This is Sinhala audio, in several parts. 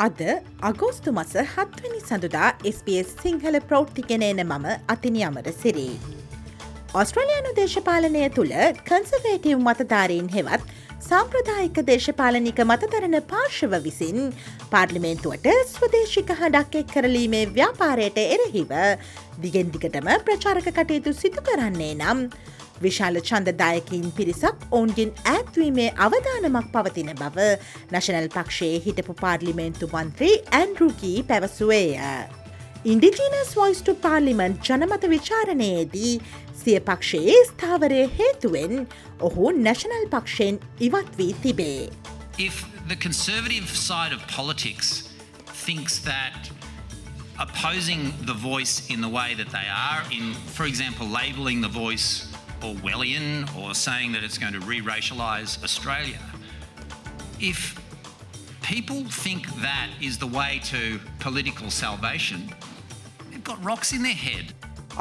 අද අගෝස්තු මස හත්වනි සඳුදා SBS සිංහල ප්‍රෞෘතිගෙනන මම අතිනි අමර සිරී. ඔස්ට්‍රලයානු දේශපාලනය තුළ කන්සවේටව් මතධාරීන් හෙවත් සාම්ප්‍රදායික දේශපාලනික මතදරන පාර්ශව විසින් පාර්ලිමේන්තුවට ස්වදේශික හඬක් එක් කරලීමේ ව්‍යාපාරයට එරෙහිව දිගෙන්දිගටම ප්‍රචාරක කටයුතු සිදු කරන්නේ නම් විශාල චන්දදායකින් පිරිසක් ඔවුන්ගෙන් ඇත්වීමේ අවධානමක් පවතින බව නශනල් පක්ෂයේ හිටපු පාර්ලිමේන්තු මන්ත්‍රී ඇන්රුකී පැවසුවේය. ඉන්ඩිජීනස් වොයිස්ටු පාර්ලිමන්් ජනමත විචාරණයේදී සිය පක්ෂයේ ස්ථාවරය හේතුවෙන් ඔහු නැශනල් පක්ෂයෙන් ඉවත් වී තිබේ. If the conservative side of politics thinks that opposing the voice in the way that they are, in, for example, labelling the voice Orwellian or saying that it's going to re racialise Australia. If people think that is the way to political salvation, they've got rocks in their head.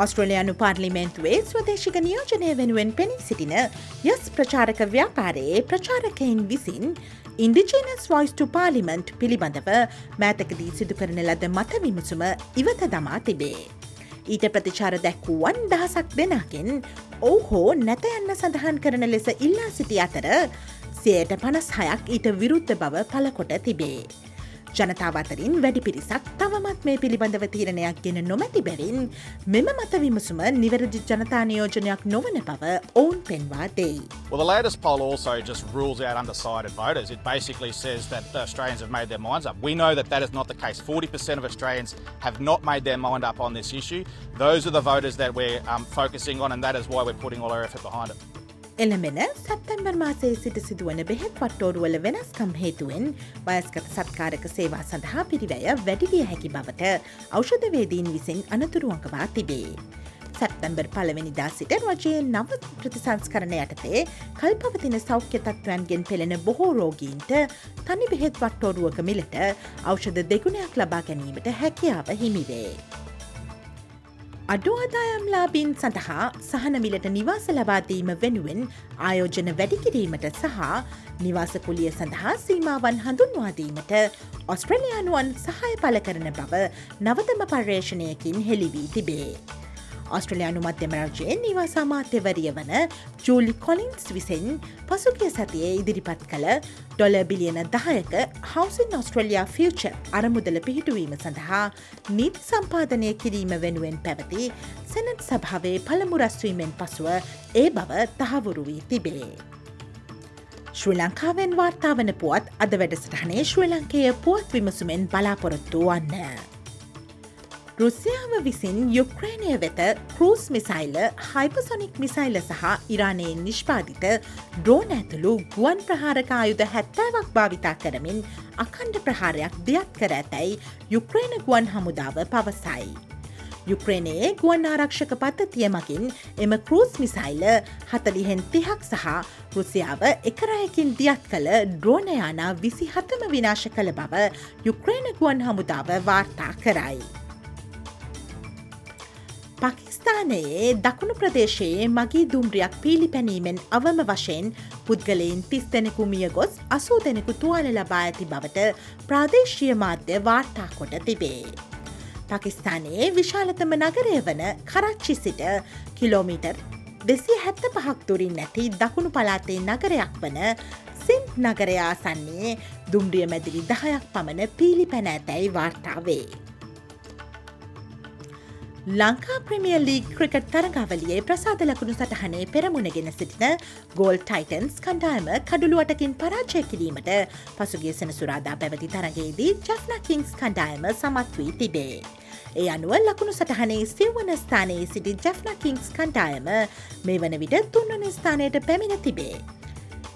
ඔස්ට්‍රලයානු පාර්ලිමේන්තුවේ ස්වදේශික නියෝජනය වෙනුවෙන් පෙනී සිටින යස් ප්‍රචාරක ව්‍යාපාරයේ ප්‍රචාරකයින් විසින් ඉන්ඩිජනස් වයිස්ටු පාලිමන්ට් පිළිබඳව මෑතකදී සිදු කරන ලද මත විමසුම ඉවත දමා තිබේ. ඊට ප්‍රතිචාර දැක්වුවන් දහසක් දෙනාගෙන් ඔවු හෝ නැත යන්න සඳහන් කරන ලෙස ඉල්ලා සිටි අතර සයට පනස් හයක් ඊට විරුද්ධ බව පලකොට තිබේ. ජනතාව අතරින් වැඩි පිරිසක් තවමත් මේ පිළිබඳව තීරණයක් ගෙන නොමැති බැවින් මෙම මත විමසුම නිවැරදි ජනතානියෝජනයක් නොවන බව ඔවුන් පෙන්වා දෙයි. Well, the latest poll also just rules out undecided voters. It basically says that the Australians have made their minds up. We know that that is not the case. 40% of Australians have not made their mind up on this issue. Those are the voters that we're um, focusing on, and that is why we're putting all our effort behind it. එළමෙන සැත්තැම්බර් මාසයේ සිට සිදුවන බෙහෙත් වට්ටෝරුවල වෙනස්කම් හේතුවෙන් වයස්කත සත්කාරක සේවා සඳහා පිරිවැය වැඩිවිය හැකි බවට ඖෂධවේදීන් විසින් අනතුරුවංකවා තිබේ. සැප්තැම්බර් පලවෙනිදා සිට රජයේ නව ප්‍රතිසංස්කරණ යටතේ කල්පවතින සෞඛ්‍ය තත්ත්වයන්ගෙන් පෙළෙන බොහෝ රෝගීන්ට තනි බෙහෙත් වට්ටෝරුවක මිලට ඖෂධ දෙගුණයක් ලබා ගැනීමට හැකියාව හිමිවේ. අඩු ආදායම්ලාබීන් සඳහා සහනමිලට නිවාස ලබාදීම වෙනුවෙන් ආයෝජන වැඩිකිරීමට සහ නිවාසකුලිය සඳහා සීමාවන් හඳුන්වාදීමට ඔස්ට්‍රලයානුවන් සහය පල කරන බව නවතම පර්යේෂණයකින් හෙළිවී තිබේ. ඔස්ට්‍රලයානු මධ්‍යම රජයේ නිවාස අමාත්‍යවරිය වන ජූලි කොලින්ස් විසින් පසුගිය සතියේ ඉදිරිපත් කළ ඩොල බිලියන දහයක හවසින් ඔස්ට්‍රලයා ෆියච අරමුදල පිහිටුවීම සඳහා නීති සම්පාධනය කිරීම වෙනුවෙන් පැවති සැනත් සභාවේ පළමු රැස්වීමෙන් පසුව ඒ බව තහවුරු වී තිබේ. ශ්‍රී ලංකාවෙන් වාර්තාාවන පුවත් අද වැඩසටහනේ ශ්‍රී ලංකය පුවත් විමසුමෙන් බලාපොරොත්තු වන්න. රුසියාව විසින් යුක්්‍රේණය වෙත කෘස් මිසයිල හයිපසොනික් මිසයිල සහ ඉරානයෙන් නිෂ්පාදිත ඩ්‍රෝන ඇතුළු ගුවන් ප්‍රහාරක ආයුධ හැත්තෑවක් භාවිතා කරමින් අකණ්ඩ ප්‍රහාරයක් දියත් කර ඇතැයි යුක්්‍රේණ ගුවන් හමුදාව පවසයි. යුක්්‍රේණයේ ගුවන් ආරක්ෂක පද්ධතිය මකින් එම කෘස් මිසයිල හතලිහෙන් තිහක් සහ රුසියාව එකරයකින් දියත් කළ ඩ්‍රෝනයානා විසි හතම විනාශ කළ බව යුක්්‍රේණ ගුවන් හමුදාව වාර්තා කරයි. පකිස්ථානයේ දකුණු ප්‍රදේශයේ මගේ දුම්රියක් පීලිපැනීමෙන් අවම වශයෙන් පුද්ගලයින් තිස් දෙනෙකු මිය ගොස් අසූ දෙනෙකු තුවාල ලබා ඇති බවට ප්‍රාදේශීය මාධ්‍ය වාර්තා කොට තිබේ. පකිස්ථානයේ විශාලතම නගරය වන කරච්චි සිට කිලෝමීටර් දෙසි හැත්ත පහක් තුරින් නැති දකුණු පලාතේ නගරයක් වන සින්ත් නගරයාසන්නේ දුම්රිය මැදිලි දහයක් පමණ පීලි පැන ඇතැයි වාර්තාවේ. ලංකා ප්‍රමිය ලීග ක්‍රිකට් තරගාවලියේ ප්‍රසාද ලකුණු සටහනේ පෙරමුණගෙන සිටින ගෝල් ටයිටන්ස් කණ්ඩායම කඩුළුවටකින් පරාජය කිරීමට පසුගේ සෙනසුරාදා පැවති තරගේදී ජෆ්න කිංස් කණ්ඩායම සමත් වී තිබේ. ඒ අනුව ලකුණු සටහනේ සිව්වන ස්ථානයේ සිටි ජෆ්න කිංස් කණ්ඩායම මේ වන විට තුන්වන ස්ථානයට පැමිණ තිබේ.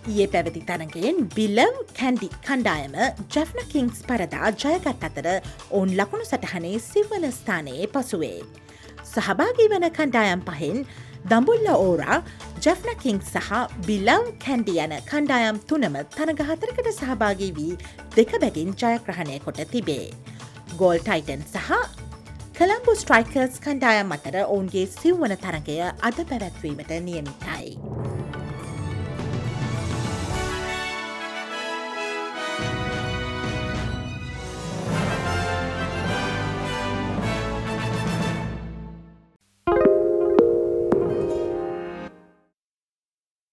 ඒ පැවති තරගෙන් බිල්ලව් කැන්ඩි කණ්ඩායම ජෆ්න කිංස් පරදා ජයගත් අතර ඔවුන් ලකුණු සටහනේ සිව්වන ස්ථානයේ පසුවේ. සහභාගී වන කණ්ඩායම් පහෙන් දම්බුල්ල ඕරා ජැෆ්න කිං සහ බිල්ලව් කැන්ඩි යන කණ්ඩායම් තුනම තනගහතරකට සහභාගී වී දෙක බැගින් ජයග්‍රහණය කොට තිබේ. ගෝල් ටයිටන් සහ කළම්බු ස්ට්‍රයිකර්ස් කණ්ඩායම් අතර ඔවුන්ගේ සිව්වන තරගය අද පැවැත්වීමට නියමිතයි.